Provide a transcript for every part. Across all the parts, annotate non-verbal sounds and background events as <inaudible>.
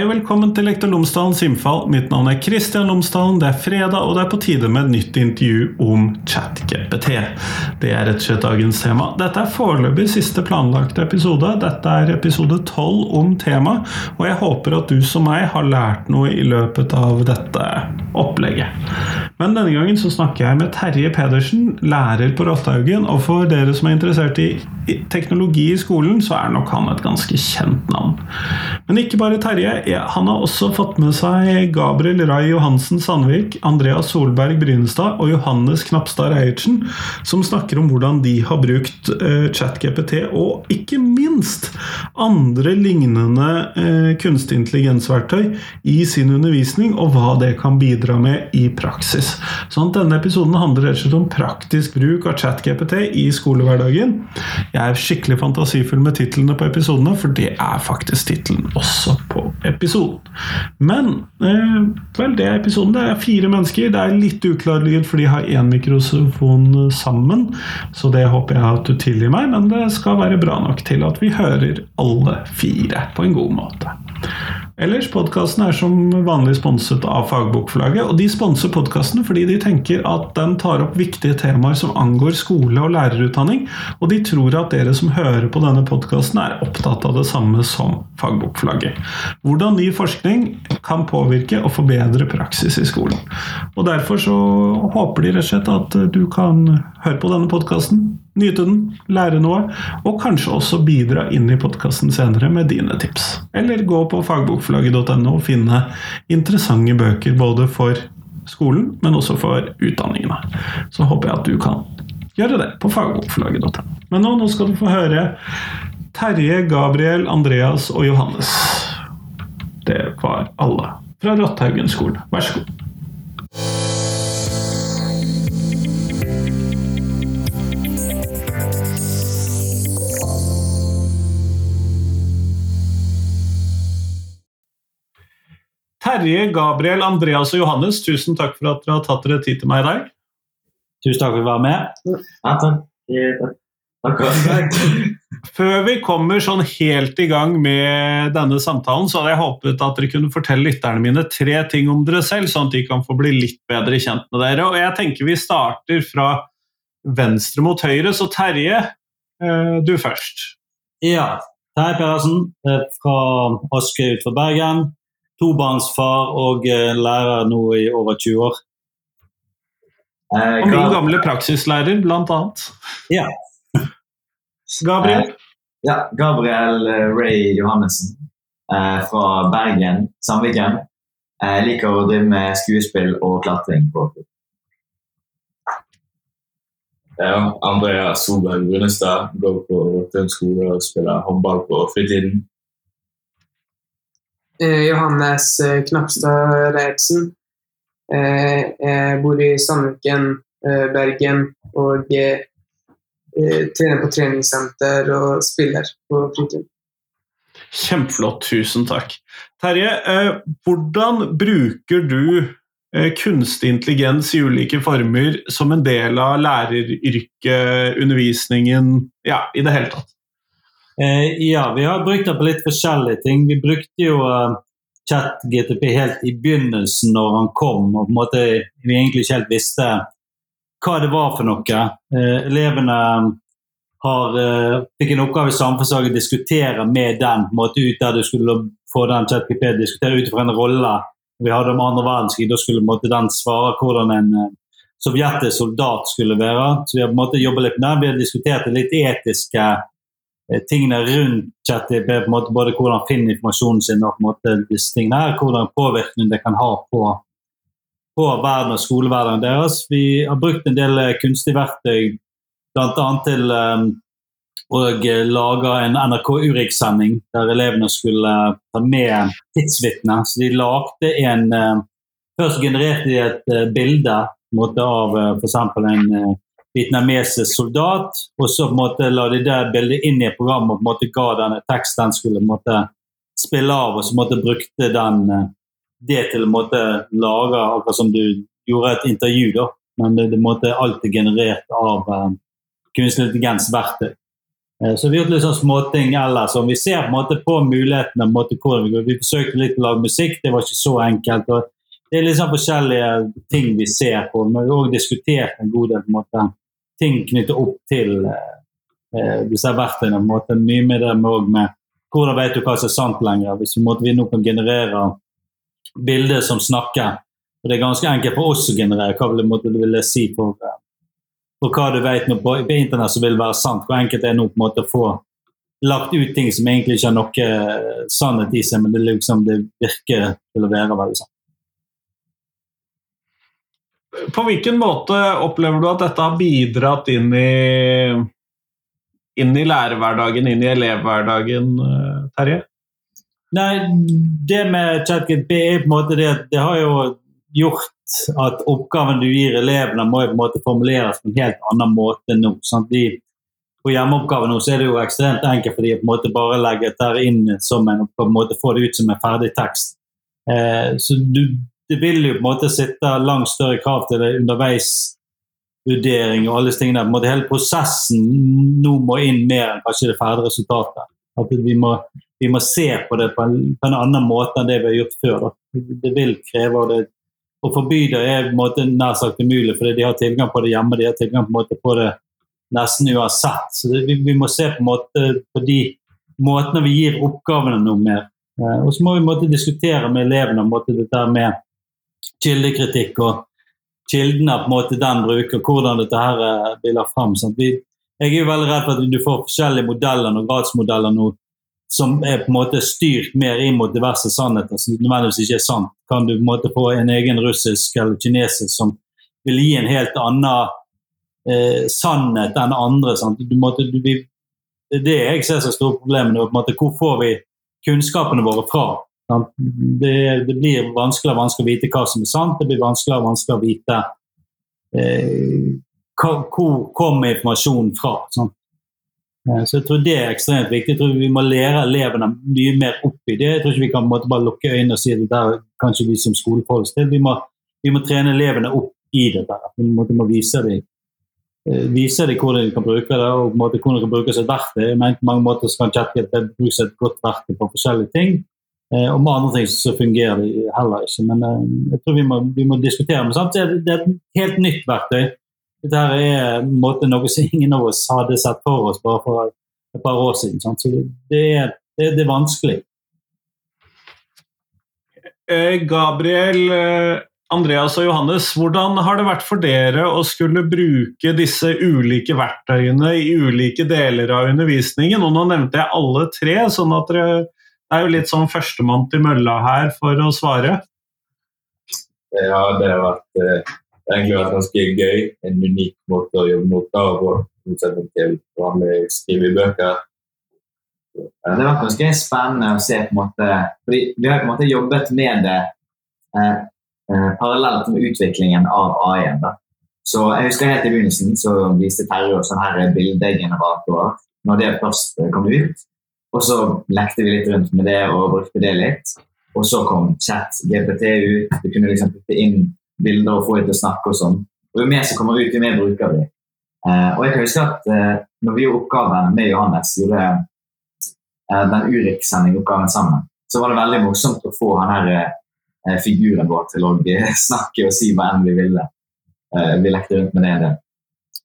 Hei og velkommen til Lektor Lomsdalens innfall. Mitt navn er Kristian Lomsdalen. Det er fredag, og det er på tide med et nytt intervju om ChatGPT. Det er rett og slett dagens tema. Dette er foreløpig siste planlagte episode. Dette er episode tolv om temaet, og jeg håper at du som meg har lært noe i løpet av dette opplegget. Men denne gangen så snakker jeg med Terje Pedersen, lærer på Rollhaugen, og for dere som er interessert i teknologi i skolen, så er nok han et ganske kjent navn. Men ikke bare Terje. Han har også fått med seg Gabriel Rai Johansen Sandvik, Andreas Solberg Brynestad og Johannes Knapstad Reiertsen, som snakker om hvordan de har brukt eh, ChatGPT, og ikke minst andre lignende eh, kunstig intelligensverktøy i sin undervisning, og hva det kan bidra med i praksis. Sånn at Denne episoden handler rett og slett om praktisk bruk av ChatGPT i skolehverdagen. Jeg er skikkelig fantasifull med titlene på episodene, for det er faktisk tittelen også på episoden. Men eh, vel, det er episoden. Det er fire mennesker. Det er litt uklar lyd, for de har én mikrofon sammen. Så det håper jeg at du tilgir meg, men det skal være bra nok til at vi hører alle fire på en god måte. Ellers, podkasten er som vanlig sponset av Fagbokforlaget. Og de sponser podkasten fordi de tenker at den tar opp viktige temaer som angår skole og lærerutdanning, og de tror at dere som hører på denne podkasten er opptatt av det samme som Fagbokforlaget. Hvordan ny forskning kan påvirke og forbedre praksis i skolen. Og Derfor så håper de rett og slett at du kan høre på denne podkasten nyte den, lære noe, og kanskje også bidra inn i podkasten senere med dine tips. Eller gå på fagbokforlaget.no og finne interessante bøker både for skolen, men også for utdanningene. Så håper jeg at du kan gjøre det på fagbokforlaget.no. Men nå, nå skal du få høre Terje, Gabriel, Andreas og Johannes. Det var alle fra Rotthaugen skole. Vær så god. Terje, Gabriel, Andreas og Johannes, tusen takk for at dere har tatt dere tid til meg i dag. Tusen takk for at du var med. Ja, takk. takk. Før vi kommer sånn helt i gang med denne samtalen, så hadde jeg håpet at dere kunne fortelle lytterne mine tre ting om dere selv, sånn at de kan få bli litt bedre kjent med dere. Og jeg tenker vi starter fra venstre mot høyre, så Terje, eh, du først. Ja. Terje Pedersen fra Askøy utenfor Bergen tobarnsfar og eh, lærer nå i over 20 år. Eh, og min gamle praksislærer, blant annet. Ja. Gabriel? Ja, Gabriel eh, Ray Johannessen fra Bergen, Sandviken. Jeg liker å drive med skuespill og klatring. på ja, Andrea Solberg Brunestad går på Rødtun skole og spiller håndball på fritiden. Eh, Johannes eh, Knapstad Reidsen. Eh, jeg bor i Sandviken, Bergen, og trener på treningssenter og spiller på fritid. Kjempeflott, tusen takk. Terje, hvordan bruker du kunstig intelligens i ulike former som en del av læreryrket, undervisningen, ja, i det hele tatt? Eh, ja, vi har brukt det på litt forskjellige ting. Vi brukte jo uh, chat-GTP helt i begynnelsen når han kom, og på en måte vi egentlig ikke helt visste hva det var for noe. Uh, elevene har, uh, fikk en oppgave i samfunnsfaget å diskutere med den på en måte ut der du skulle få den chat-GTP diskutere ut fra en rolle vi hadde om andre verdenskrig. Da skulle måte, den svare hvordan en sovjetisk soldat skulle være. Så vi har på en måte jobbet litt med det. Vi har diskutert det litt etiske Eh, tingene rundt ChatGP, på en måte både hvordan finner informasjonen sin og på en måte disse tingene her, hvordan påvirkning det kan ha på, på verden og skolehverdagen deres. Vi har brukt en del eh, kunstige verktøy, bl.a. til um, å lage en NRK Urix-sending der elevene skulle ta med tidsvitner. Så de lagde en Først genererte de et bilde måte, av f.eks. en vietnamesisk soldat. Og så på en måte la de det bildet inn i programmet og på en måte ga den tekst den skulle måte spille av. Og så måte brukte den eh, det til å måte lage akkurat som du gjorde et intervju. da, Men det, det måtte alltid generert av uh, kunstig intelligens-verktøy. Uh, Så vi har gjort litt sånn småting ellers. Vi ser på en måte på mulighetene. på en måte Vi. Vi forsøkte litt å lage musikk, det var ikke så enkelt. og Det er litt sånn forskjellige ting vi ser på. Vi har også diskutert en god del på en måte, ting knyttet opp til eh, eh, disse verktøyene. måte, Mye med det med, med hvordan vet du hva som er sant lenger. Hvis vi, måtte, vi nå kan generere bilder som snakker, og det er ganske enkelt for oss å generere, hva vil, måtte, vil det si for for hva du vet på, på internett som vil være sant. Hvor enkelt det er nå på en måte å få lagt ut ting som egentlig ikke har noe eh, sannhet i seg, men det, liksom, det virker til å være veldig sant. På hvilken måte opplever du at dette har bidratt inn i, inn i lærerhverdagen, inn i elevhverdagen, eh, Terje? Nei, det med ChatGTP er på en måte det at det har jo gjort at oppgaven du gir elevene, må på en måte formuleres på en helt annen måte nå. Sant? De, på hjemmeoppgaven nå så er det jo ekstremt enkelt for de på en måte bare legger dette inn som en på en måte få det ut som en ferdig tekst. Eh, så du, det vil jo på en måte sitte langt større krav til det underveisvurdering og alle disse tingene. På en måte hele prosessen nå må inn mer enn kanskje det ferdige resultatet. At vi må, vi må se på det på en, på en annen måte enn det vi har gjort før. Da. Det vil kreve og det å forby det er på en måte nær sagt umulig, fordi de har tilgang på det hjemme. De har tilgang på, på det nesten uansett. Så det, vi, vi, må se på, en måte på de måtene vi gir oppgavene noe mer. Eh, og så må vi måtte diskutere med elevene om dette med kildekritikk og kildene på en måte den bruker, hvordan dette her blir lagt fram. Jeg er jo veldig redd for at du får forskjellige modeller og gradsmodeller nå som er på en måte styrt mer inn mot diverse sannheter som nødvendigvis ikke er sant. Kan du på en måte få en egen russisk eller kinesisk som vil gi en helt annen eh, sannhet enn andre. Måtte, du, vi, det er jeg ser som store problemene. Hvor får vi kunnskapene våre fra? Det, det, blir vanskeligere og vanskeligere å vite hva som er sant. Det blir vanskeligere og vanskeligere å vite eh, hvor kommer informasjonen fra. Sant? Eh, så jeg tror Det er ekstremt viktig. Jeg tror Vi må lære elevene mye mer opp i det. Jeg tror ikke vi kan bare lukke øynene og si det der kanskje vi som skole forholder oss til. Vi må, vi må, trene elevene opp i det. der. Vi må, må vise dem eh, vise dem hvordan de kan bruke det, og hvordan de kan bruke som et verktøy. Mener, på mange måter kan ChatGPT brukes et godt verktøy på forskjellige ting. Eh, og med andre ting så fungerer det heller ikke. Men jeg tror vi må, vi må diskutere. Men samtidig det er et helt nytt verktøy. Dette er måte, noe som ingen av oss hadde sett for oss bare for et par år siden. Sant? Så det er, det, det er vanskelig. Eh, Gabriel, eh, Andreas og Johannes, hvordan har det vært for dere å skulle bruke disse ulike verktøyene i ulike deler av undervisningen? Og nå nevnte jeg alle tre, sånn at dere er jo litt sånn førstemann til mølla her for å svare. Ja, det har vært eh, egentlig vært ganske gøy. En unik måte å jobbe mot da, på. Motsetning til vanlig skrive i bøker. Det har vært ganske spennende å se på en måte fordi Vi har på en måte jobbet med det eh, eh, parallelt med utviklingen av AI-en. da. Så jeg husker helt i begynnelsen så viste Terje oss sånn bildegeneratorer når det først kom ut. Og så lekte vi litt rundt med det og brukte det litt. Og så kom chat GPT ut. Vi kunne liksom putte inn bilder og få dem til å snakke og sånn. Og Jo mer som kommer ut, jo mer bruker vi. Eh, og jeg kan huske at eh, når vi gjorde oppgaven med Johannes, gjorde eh, den Urix-sendingoppgaven sammen, så var det veldig morsomt å få han her eh, figuren vår til å <laughs> snakke og si hva enn vi ville. Eh, vi lekte rundt med det en del.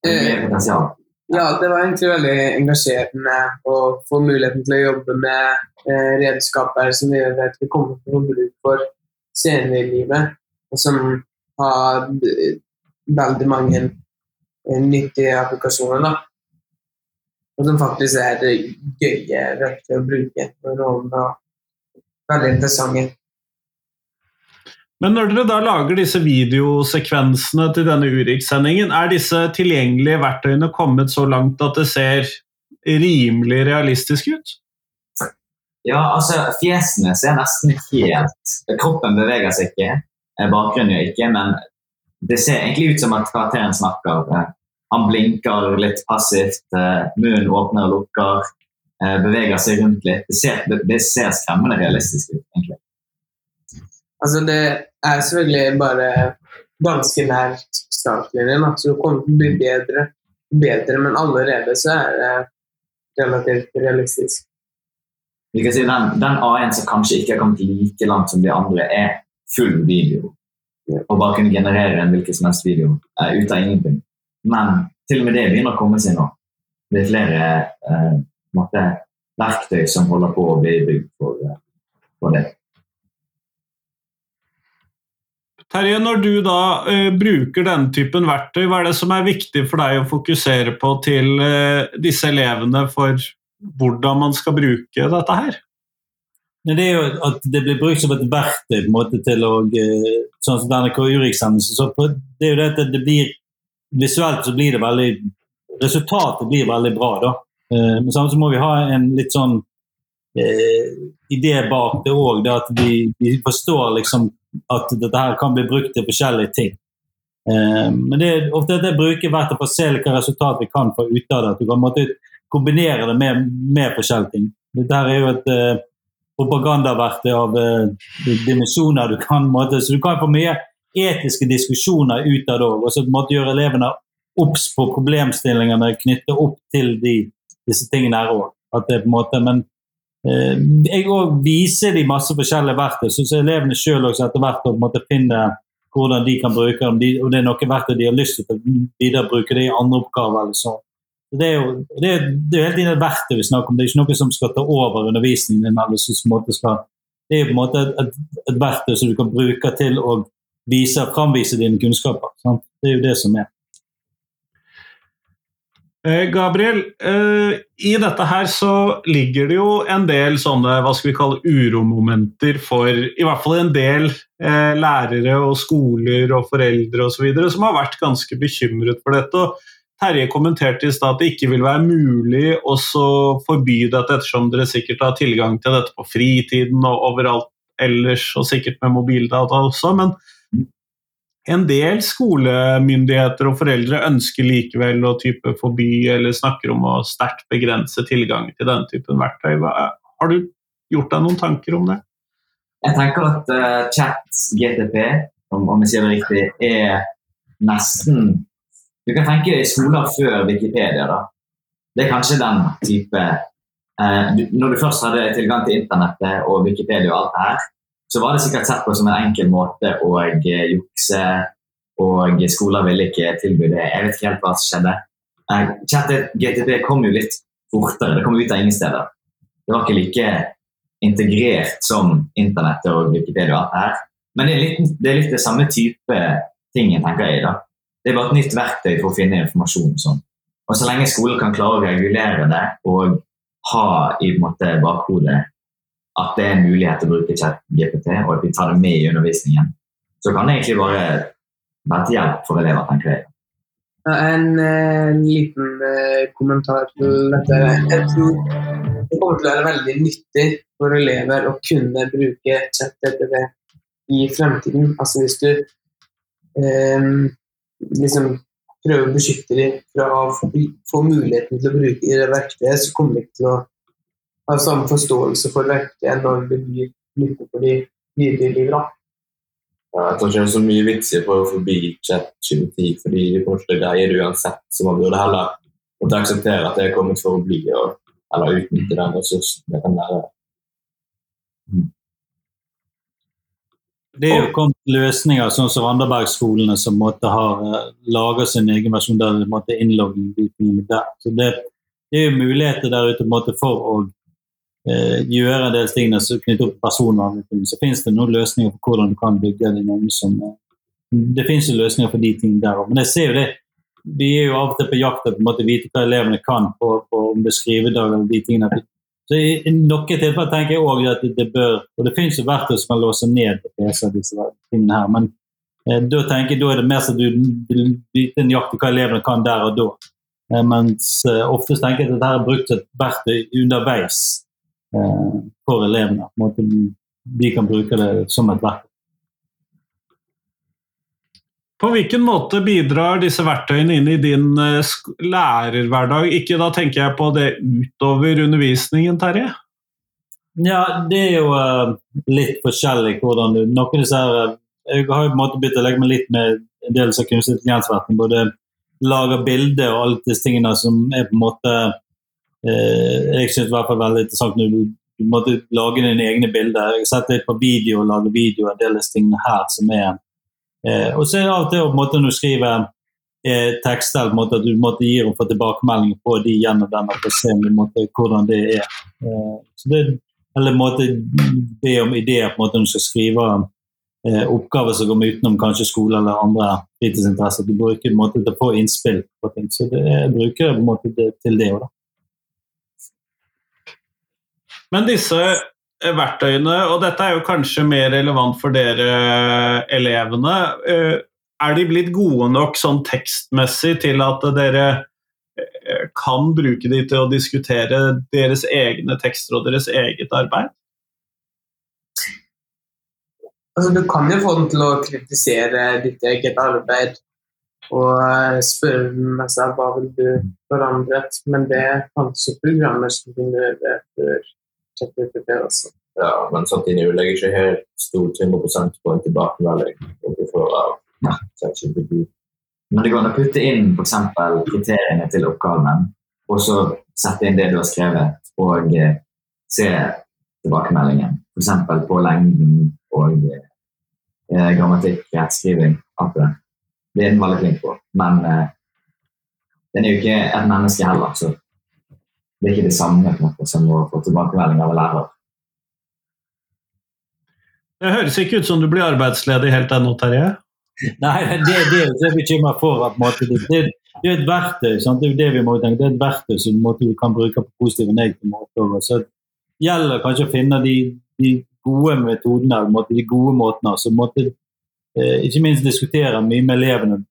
Det er potensial. Ja, det var egentlig veldig engasjerende å få muligheten til å jobbe med eh, redskaper som vi vet vi kommer til å få bruk for senere i livet, og som har veldig mange eh, nyttige applikasjoner. da. Og som faktisk er gøye verktøy å bruke. Og veldig interessante. Men når dere da lager disse videosekvensene til denne Urix-sendingen, er disse tilgjengelige verktøyene kommet så langt at det ser rimelig realistisk ut? Ja, altså fjesene ser nesten helt Kroppen beveger seg ikke. Eh, bakgrunnen gjør ikke, men det ser egentlig ut som at karakteren snakker. Eh, han blinker litt passivt, eh, munnen åpner og lukker, beveger seg rundt litt. Det ser, det ser skremmende realistisk ut, egentlig. Altså, det er selvfølgelig bare ganske nær startlinjen, så det kommer til å bli bedre, bedre men allerede så er det relativt realistisk. Vi kan si den, den A1 som kanskje ikke har kommet like langt som de andre, er full video. Og bare kunne generere en hvilken som helst video eh, ut av ingenting. Men til og med det begynner å komme seg nå. Det er flere eh, på måte, verktøy som holder på å bli bygd for, eh, for det. Terje, når du da uh, bruker denne typen verktøy, hva er det som er viktig for deg å fokusere på til uh, disse elevene for hvordan man skal bruke dette her? Det er jo at det blir brukt som et verktøy på en måte til å eh, Sånn som denne KU-eksamen. Det er jo det at det blir Visuelt så blir det veldig Resultatet blir veldig bra, da. Men samtidig må vi ha en litt sånn idé bak det òg. At vi, vi forstår liksom at dette her kan bli brukt til forskjellige ting. Eh, men det er ofte at jeg bruker verktøy for å se hvilke resultat vi kan få ut av det. At du kan måtte kombinere det med, med forskjellige ting. Dette her er jo et eh, propagandaverktøy av eh, dimensjoner du kan måtte, Så du kan få mye etiske diskusjoner ut av det òg. Og så måtte gjøre elevene obs på problemstillingene knyttet opp til de, disse tingene her òg. Men eh, jeg òg viser de masse forskjellige verktøy, så, elevene sjøl etter hvert måte finner hvordan de kan bruke dem. De, og det er noe verktøy de har lyst til å videre bruke det i andre oppgaver. eller sånn. Det er jo det er, det er hele tiden et verktøy vi snakker om, det er ikke noe som skal ta over undervisningen. eller som skal, Det er på en måte et, et, et verktøy som du kan bruke til å vise, framvise dine kunnskaper. Sant? Det er jo det som er. Eh, Gabriel, eh, i dette her så ligger det jo en del sånne hva skal vi kalle uromomenter for i hvert fall en del eh, lærere og skoler og foreldre osv. som har vært ganske bekymret for dette. og Terje kommenterte i stad at det ikke vil være mulig å forby dette, ettersom dere sikkert har tilgang til dette på fritiden og overalt ellers, og sikkert med mobildata også. Men en del skolemyndigheter og foreldre ønsker likevel å type forby eller snakker om å sterkt begrense tilgang til denne typen verktøy. Har du gjort deg noen tanker om det? Jeg tenker at uh, chat GTP, om, om jeg sier det riktig, er nesten Du kan tenke deg skoler før Wikipedia. da. Det er kanskje den type uh, du, Når du først hadde tilgang til internettet og Wikipedia og alt det her, så var det sikkert sett på som en enkel måte å eh, jukse, og skoler ville ikke tilby det. Jeg vet ikke helt hva som skjedde. Chattet GTP kom jo litt fortere. Det kom ut av ingen steder. Det var ikke like integrert som internettet og Wikipedia og alt her. Men det er litt det, er litt det samme type ting jeg tenker jeg. da. Det er bare et nytt verktøy for å finne informasjon. Sånn. Og så lenge skolen kan klare å regulere det og ha i en måte, bakhodet at det er en mulighet til å bruke chat-GPT, og at vi tar det med i undervisningen, så kan det egentlig bare være til hjelp for elever, tenker jeg. Ja, En eh, liten eh, kommentar til dette. Jeg tror det kommer til å være veldig nyttig for elever å kunne bruke chat-GTP i fremtiden. Altså hvis du eh, liksom prøver å beskytte dem fra å få muligheten til å bruke det verktøyet, så kommer de til å ha samme forståelse for verktøyet når det blir nyttig for de videre i livet. da. Ja, jeg tror ikke det er så mye vits i å prøve å forbi chat-GPT, fordi det kommer til å greie det uansett. Så man burde heller måtte akseptere at det er kommet for å bli, og, eller utnytte den ressursen det kan være. Det er jo kommet løsninger sånn som Randaberg-skolene som måtte ha uh, laget sin egen versjon der de måtte innlogge tingene der. Så det, det er jo muligheter der ute på måte for å eh, gjøre en del tingene som knytter opp til personvern. Så finnes det noen løsninger for hvordan du kan bygge din egen som eh, Det finnes jo løsninger for de tingene der òg. Men jeg ser jo det. Vi er jo av og til på jakt etter å vite hva elevene kan på, på om det er skrivedag eller de tingene. Så I noen tilfeller tenker jeg også at det, det bør Og det finnes jo verktøy som kan låse ned PC disse tingene her, men eh, da tenker jeg da er det mer sånn at du vil vite nøyaktig hva elevene kan der og da. Eh, mens eh, oftest tenker jeg at dette er brukt som et verktøy underveis eh, for elevene. På en måte de, kan bruke det som et verktøy. På hvilken måte bidrar disse verktøyene inn i din eh, lærerhverdag? Ikke da tenker jeg på det utover undervisningen, Terje. Ja, det er jo eh, litt forskjellig hvordan du Noen av disse her eh, Jeg har jo på en måte begynt å legge meg litt med en del av kunstig intelligens-verden. Både lager bilder og alle disse tingene som er på en måte eh, jeg syns hvert fall veldig interessant når du, du måtte lage dine egne bilder. Jeg har sett litt på video og lage video en del av disse tingene her som er eh, Og så er det av og til på en måte når du skriver eh, tekster på måte, at du måtte gi og få tilbakemelding på de gjennom den måtte, hvordan det er. Eh, så det, eller måtte be om ideer på måte når du skal skrive eh, oppgaver som går utenom kanskje skole eller andre fritidsinteresser. Du bruker en måte til å få innspill på ting. Så det, jeg bruker på en måte det, til det òg, da. Men disse eh, verktøyene, og dette er jo kanskje mer relevant for dere eh, elevene, eh, er de blitt gode nok sånn tekstmessig til at dere kan bruke de til å diskutere deres egne tekster og deres eget arbeid? Altså, du kan jo få den til å kritisere ditt eget arbeid og spørre den altså, hva vil du forandret, men det fantes jo programmer som kunne det før Også. Ja, men samtidig legger jeg ikke helt stor 100% på en tilbakemelding. du får av ChatGPT. Men det går an å putte inn eksempel kriteriene til oppgaven, og så sette inn det du har skrevet, og eh, se tilbakemeldingen. F.eks. på lengden og eh, grammatikk, rettskriving, alt det. Det er den veldig flink på. Men eh, den er jo ikke et menneske heller, så det er ikke det samme på en måte, som å få tilbakemelding av en lærer. Det høres ikke ut som du blir arbeidsledig helt ennå, Terje. Nei, det, det er jeg bekymret for. at måte, det, det, det er et verktøy. Sant? Det er det vi må tenke. Det er et verktøy som måte, du kan bruke på positive og negative måter. Så det gjelder kanskje å finne de, de gode metodene, på måte, de gode måtene. Så måtte, eh, ikke minst diskutere mye med elevene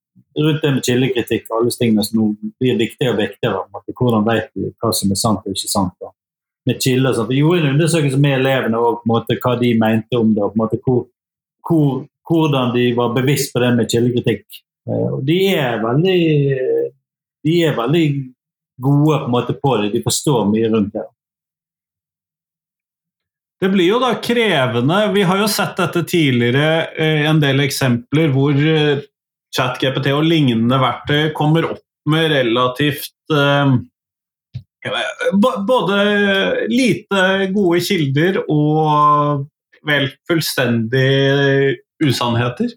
rundt det med kildekritikk og alle disse tingene som nå blir viktigere og viktigere. om at Hvordan vet du hva som er sant og ikke sant? Da. Med kilder, sant? Vi gjorde en undersøkelse med elevene og på en måte, hva de mente om det. og på en måte, hvor, hvor hvordan de var bevisst på det med kildekritikk. Eh, Og de er veldig de er veldig gode på, en måte på det. De forstår mye rundt det. Det blir jo da krevende. Vi har jo sett dette tidligere, eh, en del eksempler hvor eh, ChatGPT og lignende verktøy kommer opp med relativt eh, både lite gode kilder og vel fullstendig usannheter.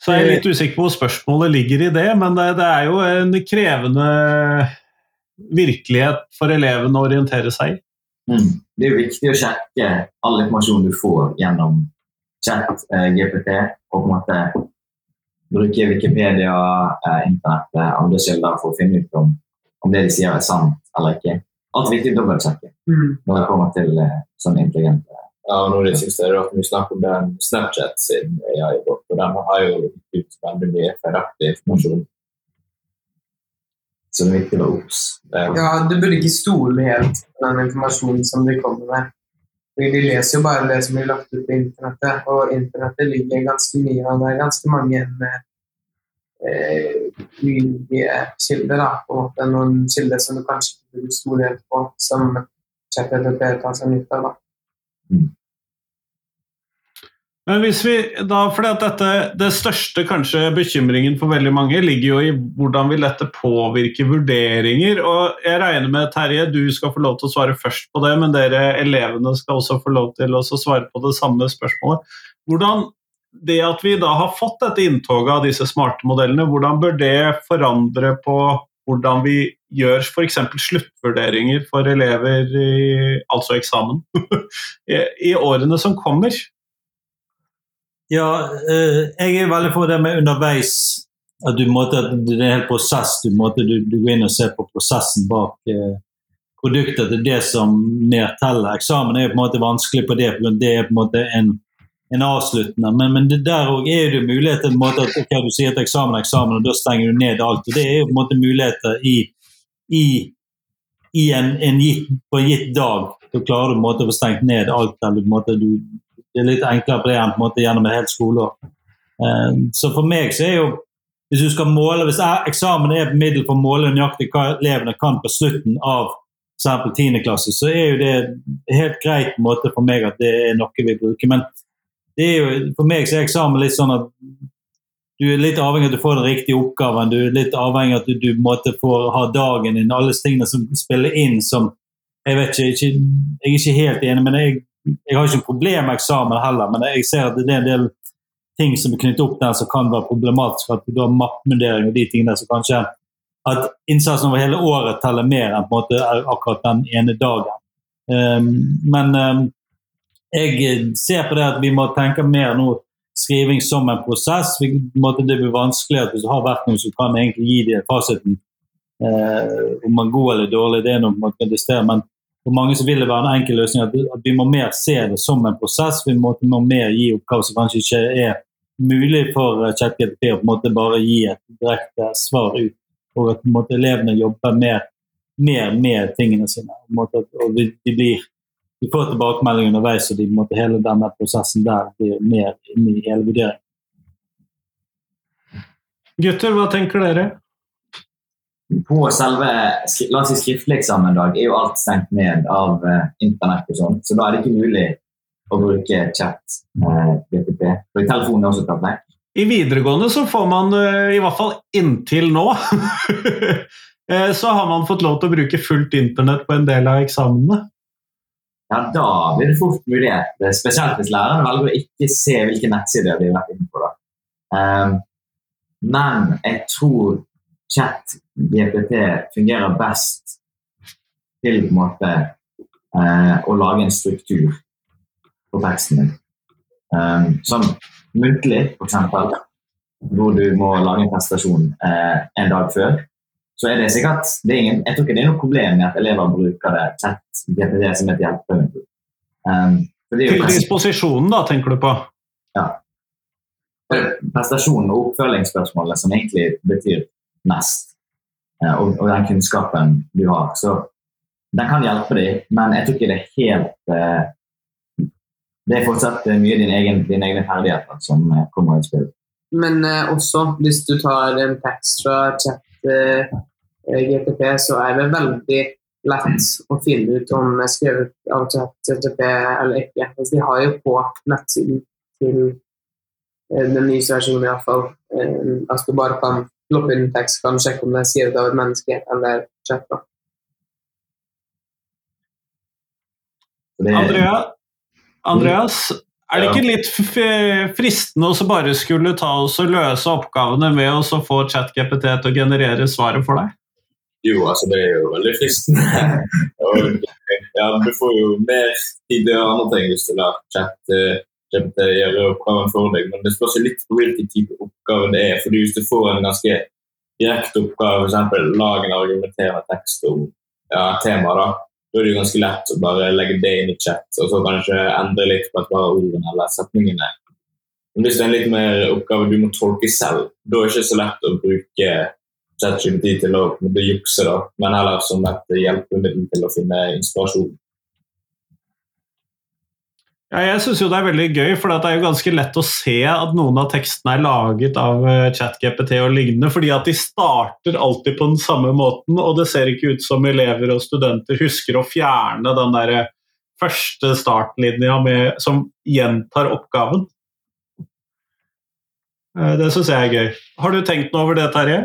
Så jeg er litt usikker på hvor spørsmålet ligger i det, men det, det er jo en krevende virkelighet for elevene å orientere seg i. Mm. Det er jo viktig å sjekke all informasjon du får gjennom chat, eh, GPT, og på en måte bruke Wikipedia, eh, internettet, andre kilder for å finne ut om, om det de sier er sant eller ikke. Alt er viktig å dobbeltsjekke Mm. når det kommer til eh, sånn intelligente Ja, og nå det siste er at Vi snakker om den Snapchat sin AI-bot, og den har jo ut veldig mye feilaktig informasjon. Så det er viktig å være obs. Ja, du burde ikke stole helt på den informasjonen som de kommer med. De leser jo bare det som blir lagt ut på internettet, og internettet ligger ganske mye av det er ganske mange eh, nye kilder. da, på en måte Noen kilder som du kanskje ikke burde stole på, som ChatGPT tar seg nytte av. da. Men hvis vi da, fordi at dette, Det største kanskje bekymringen for veldig mange ligger jo i hvordan vil dette påvirke vurderinger. og Jeg regner med Terje, du skal få lov til å svare først på det, men dere elevene skal også få lov til å svare på det samme spørsmålet. Hvordan det at vi da har fått dette inntoget av disse smarte modellene, hvordan bør det forandre på hvordan vi gjør f.eks. sluttvurderinger for elever, i, altså eksamen, <laughs> i, i årene som kommer? Ja, eh, jeg er veldig for det med underveis. At du måtte, det er en hel prosess. Du, måtte, du, du går inn og ser på prosessen bak eh, produktet. Det er det som mer teller. Eksamen er jo på en måte vanskelig på det, for det er på en måte en, en avsluttende. Men, men det der òg er det mulighet til at okay, du sier at eksamen er eksamen, og da stenger du ned alt. og Det er jo på en måte muligheter i, i, i en, en gitt, på en gitt dag. Da klarer du på en måte å få stengt ned alt. eller på en måte du det er litt enklere på det en måte gjennom et helt skoleår. Eh, Så for meg så er jo Hvis du skal måle, hvis eksamen er et middel for å måle nøyaktig hva elevene kan på slutten av f.eks. 10. klasse, så er jo det helt greit på måte for meg at det er noe vi bruker. Men det er jo, for meg så er eksamen litt sånn at du er litt avhengig av at du får den riktige oppgaven. Du er litt avhengig av at du, du måtte få ha dagen din. Alle tingene som spiller inn som Jeg vet ikke jeg er ikke helt enig, men jeg, jeg har ikke noe problem med eksamen heller. Men jeg ser at det er en del ting som er knyttet opp der som kan være problematisk. At du har mappemundering og de tingene som kanskje At innsatsen over hele året teller mer enn på en måte akkurat den ene dagen. Um, men um, jeg ser på det at vi må tenke mer nå skriving som en prosess. Vi, måte, det blir vanskelig at hvis du har vært noen som kan egentlig gi deg fasiten eh, om man er god eller dårlig, det er noe man kan distere, men for mange så vil det være en enkel løsning at, vi må mer se det som en prosess. Vi må, må mer gi oppgaver som kanskje ikke er mulig for ChatGPT å på en måte bare gi et direkte svar ut. Og at måte, elevene jobber mer, mer, med tingene sine. Måte, og de, de blir de får tilbakemelding underveis, og de, måte, hele denne prosessen der blir mer inne i hele vurderingen. Gutter, hva tenker dere? På selve la oss si skriftlig eksamen dag er jo alt stengt ned av uh, internett og sånn, så da er det ikke mulig å bruke chat Eh, GTP. Telefonen er også tatt vekk. I videregående så får man, uh, i hvert fall inntil nå, <laughs> så har man fått lov til å bruke fullt internett på en del av eksamenene ja, da blir det fort mulighet. Spesielt hvis læreren velger å ikke se hvilke nettsider de har vært inne på. Um, men jeg tror chat GPT fungerer best til på en måte eh, å lage en struktur på teksten din. Um, som muntlig, f.eks., hvor du må lage en prestasjon eh, en dag før så er det sikkert det er ingen, Jeg tror ikke det er noe problem med at elever bruker det chat GPT som et hjelpemiddel. Um, Til disposisjonen, da, tenker du på? Ja. Prestasjonen og oppfølgingsspørsmålet som egentlig betyr mest, uh, og, og, den kunnskapen du har. Så den kan hjelpe deg, men jeg tror ikke det er helt uh, Det er fortsatt mye din egen, din egne ferdigheter som kommer i spill. Men også hvis du tar en tekst fra chat Eh, GTP, så er det veldig lett å finne ut om jeg skrevet av GTP eller ikke. Altså, de har jo på nettsiden til eh, den nye versjonen iallfall eh, at du bare kan ploppe inn tekst kan sjekke om det er skrevet av et menneske eller chat. Andrea, Andreas, er det ikke litt fristende å bare skulle ta oss og løse oppgavene med å få ChatGPT til å generere svaret for deg? Jo, altså det er jo veldig fristende. og, <laughs> ja, du får jo mer tid til andre ting hvis du lar chat GPT gjøre oppgaven for deg, men det spørs litt på hvilken type oppgave det er. fordi Hvis du får en ganske direkte oppgave, f.eks. lag en argumenterende tekst om ja, tema, da, da er det jo ganske lett å bare legge det inn i chat, og så kanskje endre litt på et par ordene eller setningene. Men hvis det er en litt mer oppgave du må tolke selv, da er det ikke så lett å bruke ChatGPT til å jukse, da, men heller som et hjelpemiddel til å finne inspirasjon. Ja, jeg syns det er veldig gøy, for det er jo ganske lett å se at noen av tekstene er laget av eh, ChatGPT og lignende, fordi at de starter alltid på den samme måten, og det ser ikke ut som elever og studenter husker å fjerne den der første startlinja med, som gjentar oppgaven. Eh, det syns jeg er gøy. Har du tenkt noe over det, Terje?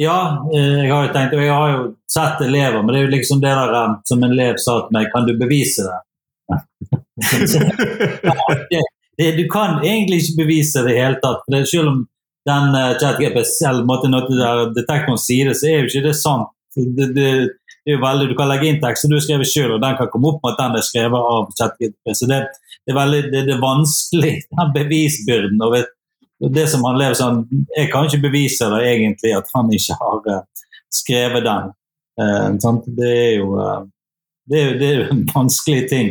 Ja, eh, jeg har jo tenkt, og jeg har jo sett elever, men det er jo liksom det der eh, som en elev sa til meg, kan du bevise det? <laughs> det, du kan egentlig ikke bevise det i det hele tatt. for Selv om den uh, ChatGPT detektoren sier det, så er jo ikke det sant. Det, det, det er jo veldig, Du kan legge inn tekster du har skrevet selv, og den kan komme opp med at den er skrevet av ChatGPT. Så det, det, er veldig, det, det er vanskelig, <laughs> den bevisbyrden. og vet, det som han lever sånn, Jeg kan ikke bevise det egentlig at han ikke har uh, skrevet den. Uh, det, er jo, uh, det, er, det, er jo, en vanskelig ting.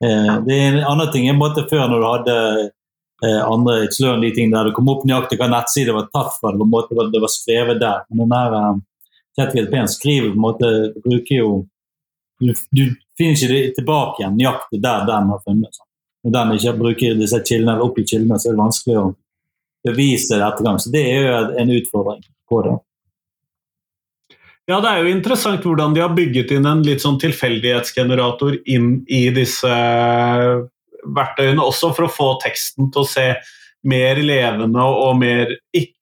Det er en annen ting en måte før når du hadde andre slør de tingene der det kom opp nøyaktig hva nettside var tatt fra. Det var, måte, det var skrevet der. Men den uh, ChatGPT skriver på en måte bruker jo du, du finner ikke det tilbake igjen nøyaktig der den har funnet. Sånn. Når den ikke bruker disse kildene eller i kildene, så er det vanskelig å bevise det ettergang. Så det er jo en utfordring på det. Ja, Det er jo interessant hvordan de har bygget inn en litt sånn tilfeldighetsgenerator inn i disse verktøyene, også for å få teksten til å se mer levende og, mer,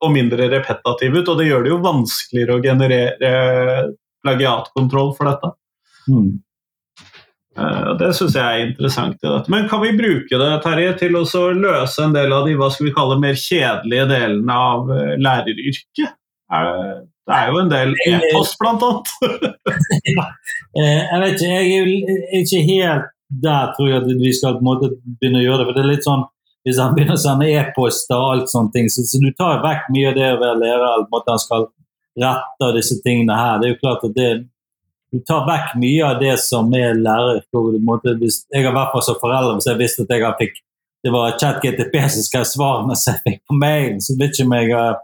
og mindre repetativ ut. Og det gjør det jo vanskeligere å generere plagiatkontroll for dette. Mm. Eh, Det syns jeg er interessant. i dette. Men kan vi bruke det Terje, til å løse en del av de hva skal vi kalle, mer kjedelige delene av eh, læreryrket? Er- Det er jo en del e-post, blant annet. <laughs> Eh, jeg vet ikke, jeg er ikke helt der tror jeg at vi skal på en måte begynne å gjøre det. for det er litt sånn, Hvis han begynner å sende e-poster og alt sånne ting, så, så du tar vekk mye av det å være lærer. måte Han skal rette disse tingene her. Det er jo klart at det, Du tar vekk mye av det som er lærer. hvor du på en måte, hvis, Jeg har vært på som forelder, hvis jeg visste at jeg fikk det var ChatGTP som skrev svarene som jeg fikk på mailen, så vet ikke om jeg eh,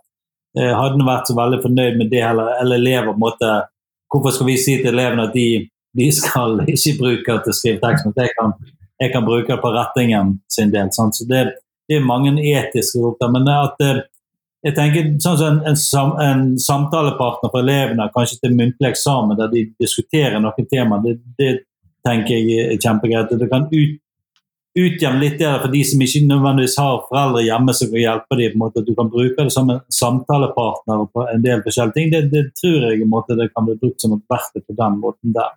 eh, hadde vært så veldig fornøyd med det heller. Eller elever måte Hvorfor skal vi si til elevene at de, de skal <laughs> ikke bruke til å skrive tekst, men jeg kan, jeg kan bruke det på rettingen sin del. Sant? Så det, det er mange etiske oppgaver. Men at eh, jeg tenker sånn som en, en, en samtalepartner for elevene, kanskje til muntlig eksamen, der de diskuterer noen tema, det, det tenker jeg er kjempegreit. Det kan ut, utjevne litt det for de som ikke nødvendigvis har foreldre hjemme som kan hjelpe dem. At du kan bruke det som en samtalepartner på en del forskjellige ting. Det, det tror jeg måte, det kan bli brukt som et verktøy på den måten der.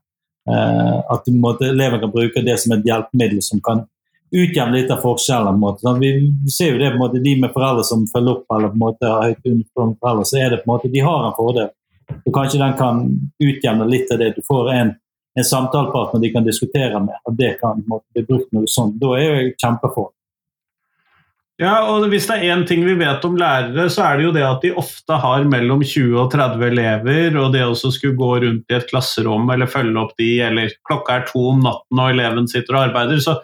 Eh, at du, måte, eleven kan bruke det som et hjelpemiddel som kan utjevne litt av forskjellen. Sånn, vi ser jo det på en måte, De med foreldre som følger opp eller på en måte har høyt uniform foreldre, så er det på en måte, de har en fordel. Så kanskje den kan utjevne litt av det. Du får en, en samtalepartner de kan diskutere med, og det kan bli brukt noe sånt. Da er jeg kjempefor. Ja, og Hvis det er én ting vi vet om lærere, så er det jo det at de ofte har mellom 20 og 30 elever. Og det også skulle gå rundt i et klasserom eller følge opp de, eller klokka er to om natten og eleven sitter og arbeider, så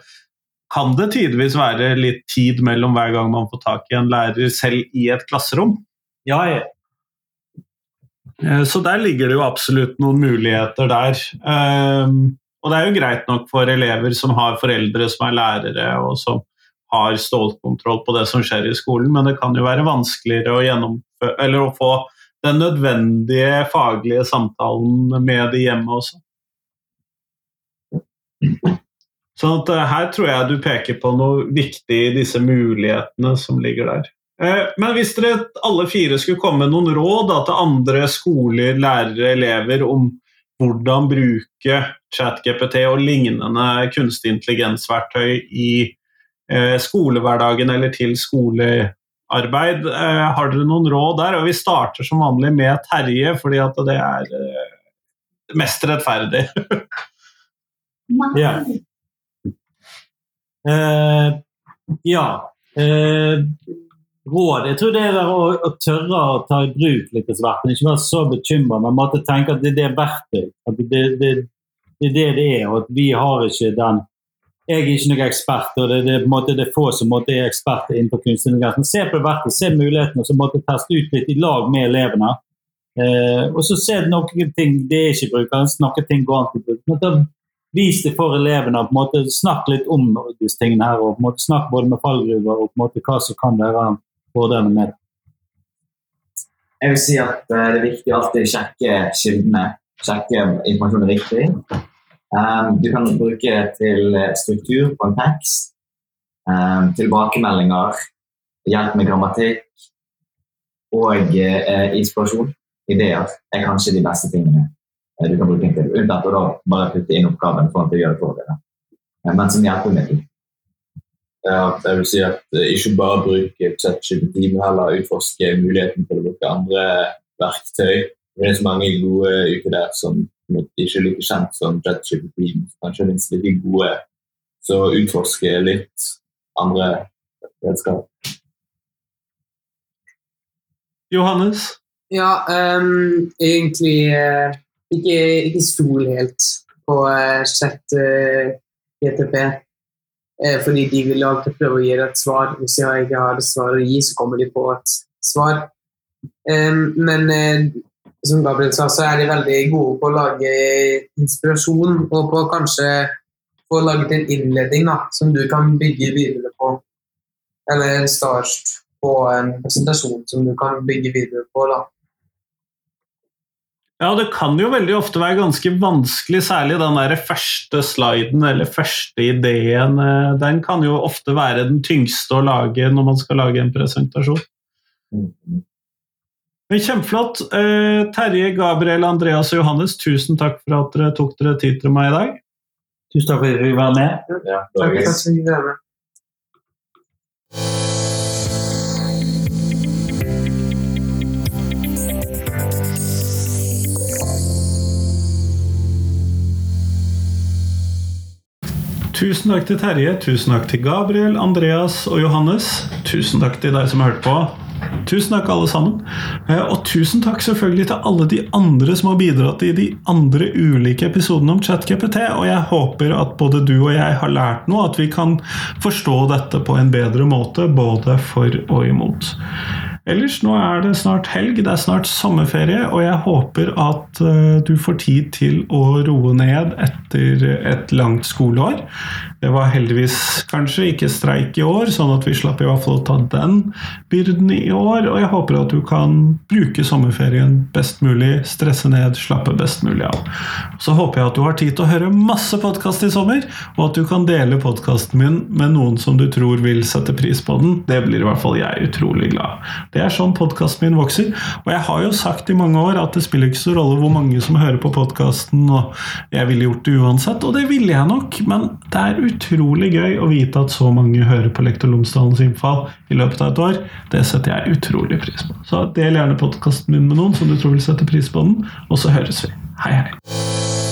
kan det tidvis være litt tid mellom hver gang man får tak i en lærer selv i et klasserom. Ja, Så der ligger det jo absolutt noen muligheter der. Ehm, Og det er jo greit nok for elever som har foreldre som er lærere, og som har stålkontroll på det som skjer i skolen, men det kan jo være vanskeligere å, å få den nødvendige faglige samtalen med de hjemme også. Sånn at eh, her tror jeg du peker på noe viktig i disse mulighetene som ligger der. Eh, Men hvis dere alle fire skulle komme med noen råd da, til andre skoler, lærere, elever om hvordan bruke ChatGPT og lignende kunstig intelligensverktøy i eh, skolehverdagen eller til skolearbeid, eh, har dere noen råd der? Og vi starter som vanlig med Terje, fordi at det er eh, mest rettferdig. Ja. Eh, ja. Råd Jeg tror det er å, å tørre å ta i bruk litt av hvert, ikke være så bekymra, men måtte tenke at det, det er verktøy. At det, det, det, det er det det er, og at vi har ikke den Jeg er ikke noen ekspert, og det, det, på en måte, det er få som måtte er eksperter innenfor kunstig intelligens. Se på verktøy, se mulighetene, og så måtte teste ut litt i lag med elevene. Eh, og så se noen ting det er ikke brukende, noen ting går an til bruk. Vis det for elevene. på en måte Snakk litt om disse tingene. her, og på en måte Snakk både med fallgruver og på en måte hva som kan være fordelene med. Jeg vil si at eh, det er viktig å alltid sjekke kildene. Sjekke informasjonen riktig. Um, du kan bruke til eh, struktur på en tekst. Tilbakemeldinger, hjelp med grammatikk og eh, inspirasjon. Ideer er kanskje de beste tingene eh, du kan bruke den til. Unntatt å bare putte inn oppgaven for å gjøre det for deg. Eh, Men som hjelpemiddel. Ja, jeg vil si at eh, ikke bare bruke ChatGPT, men heller utforske muligheten til å bruke andre verktøy. Det er så mange gode uker der som ikke er like kjent som ChatGPT, men kanskje minst like gode. Så utforske litt andre redskap. Johannes? Ja, um, egentlig uh, ikke, ikke stol helt på uh, chat eh, GTP. Eh, fordi de vil alltid prøve å gi et svar. Hvis jeg ikke har et svar å gi, så kommer de på et svar. Men eh, som Gabriel sa, så er de veldig gode på å lage inspirasjon, og på kanskje få laget en innledning da, som du kan bygge videre på. Eller en start på en presentasjon som du kan bygge videre på. da. Ja, det kan jo veldig ofte være ganske vanskelig, særlig den der første sliden eller første ideen. eh, Den kan jo ofte være den tyngste å lage når man skal lage en presentasjon. Men Kjempeflott. Eh, Terje, Gabriel, Andreas og Johannes, tusen takk for at dere tok dere tid til meg i dag. Tusen takk for at vi var være med. Ja, Takk for at vi med. Tusen takk til Terje, tusen takk til Gabriel, Andreas og Johannes. Tusen takk til deg som har hørt på. Tusen takk, alle sammen. Eh, Og tusen takk selvfølgelig til alle de andre som har bidratt i de andre ulike episodene om ChatGPT. Og jeg håper at både du og jeg har lært noe, at vi kan forstå dette på en bedre måte, både for og imot. Ellers, nå er det snart helg, det er snart sommerferie, og jeg håper at eh, du får tid til å roe ned etter et langt skoleår. Det var heldigvis kanskje ikke streik i år, sånn at vi slapp i hvert fall å ta den byrden i år, og jeg håper at du kan bruke sommerferien best mulig, stresse ned, slappe best mulig av. Så håper jeg at du har tid til å høre masse podkast i sommer, og at du kan dele podkasten min med noen som du tror vil sette pris på den. Det blir i hvert fall jeg utrolig glad. Det er sånn podkasten min vokser. Og jeg har jo sagt i mange år at det spiller ikke så rolle hvor mange som hører på podkasten, og jeg ville gjort det uansett, og det ville jeg nok, men det er utrolig gøy å vite at så mange hører på Lektor Lomsdalens innfall i løpet av et år. Det setter jeg utrolig pris på. Så del gjerne podkasten min med noen som du tror vil sette pris på den, og så høres vi. Hei, hei.